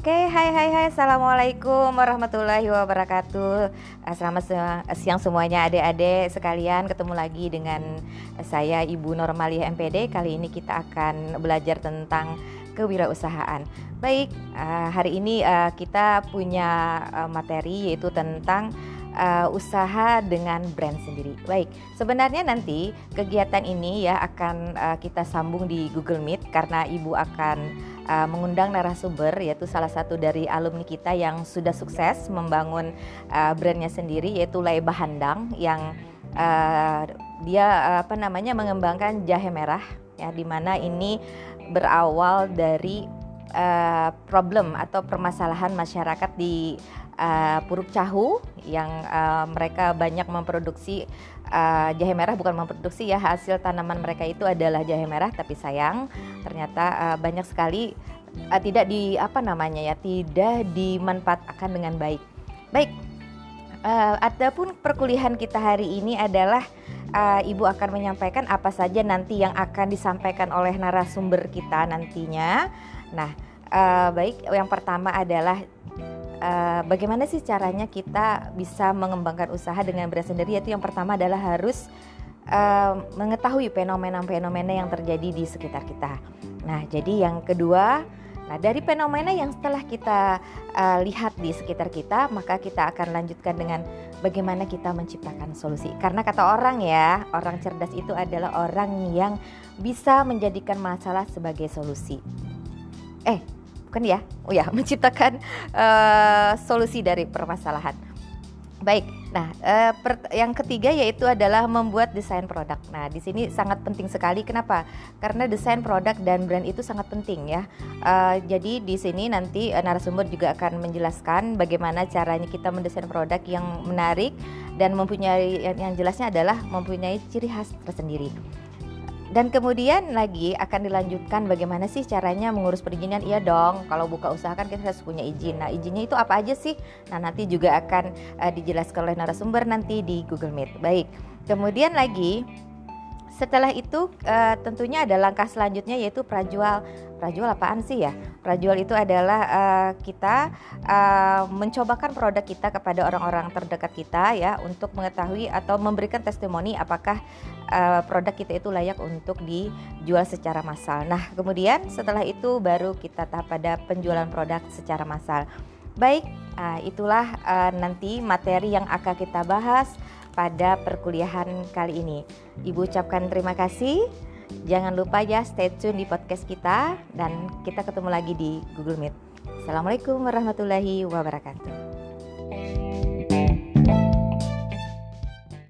Oke, hai hai hai, assalamualaikum warahmatullahi wabarakatuh. Eh, selamat siang semuanya adik-adik sekalian. Ketemu lagi dengan saya Ibu Normalia MPD. Kali ini kita akan belajar tentang kewirausahaan. Baik, eh, hari ini eh, kita punya materi yaitu tentang usaha dengan brand sendiri. Baik, sebenarnya nanti kegiatan ini ya akan kita sambung di Google Meet karena Ibu akan uh, mengundang narasumber yaitu salah satu dari alumni kita yang sudah sukses membangun uh, brandnya sendiri yaitu Laiba Handang yang uh, dia uh, apa namanya mengembangkan jahe merah ya di mana ini berawal dari uh, problem atau permasalahan masyarakat di uh, Puruk Cahu yang uh, mereka banyak memproduksi uh, jahe merah bukan memproduksi ya hasil tanaman mereka itu adalah jahe merah tapi sayang ternyata uh, banyak sekali uh, tidak di apa namanya ya tidak dimanfaatkan dengan baik. Baik. Uh, adapun perkuliahan kita hari ini adalah uh, Ibu akan menyampaikan apa saja nanti yang akan disampaikan oleh narasumber kita nantinya. Nah, uh, baik yang pertama adalah uh, bagaimana sih caranya kita bisa mengembangkan usaha dengan brand sendiri yaitu yang pertama adalah harus uh, mengetahui fenomena-fenomena yang terjadi di sekitar kita. Nah, jadi yang kedua, nah dari fenomena yang setelah kita uh, lihat di sekitar kita, maka kita akan lanjutkan dengan bagaimana kita menciptakan solusi. Karena kata orang ya, orang cerdas itu adalah orang yang bisa menjadikan masalah sebagai solusi. Eh, bukan ya? Oh ya menciptakan uh, solusi dari permasalahan. Baik nah uh, per, yang ketiga yaitu adalah membuat desain produk. Nah di sini sangat penting sekali. Kenapa? Karena desain produk dan brand itu sangat penting ya. Uh, jadi di sini nanti uh, narasumber juga akan menjelaskan bagaimana caranya kita mendesain produk yang menarik dan mempunyai yang, yang jelasnya adalah mempunyai ciri khas tersendiri dan kemudian lagi akan dilanjutkan bagaimana sih caranya mengurus perizinan? Iya dong, kalau buka usaha kan kita harus punya izin. Nah, izinnya itu apa aja sih? Nah, nanti juga akan uh, dijelaskan oleh narasumber nanti di Google Meet. Baik. Kemudian lagi setelah itu uh, tentunya ada langkah selanjutnya yaitu prajual. Prajual apaan sih ya? Prajual itu adalah uh, kita uh, mencobakan produk kita kepada orang-orang terdekat kita ya untuk mengetahui atau memberikan testimoni apakah uh, produk kita itu layak untuk dijual secara massal. Nah, kemudian setelah itu baru kita tahap pada penjualan produk secara massal. Baik, uh, itulah uh, nanti materi yang akan kita bahas pada perkuliahan kali ini. Ibu ucapkan terima kasih. Jangan lupa ya stay tune di podcast kita dan kita ketemu lagi di Google Meet. Assalamualaikum warahmatullahi wabarakatuh.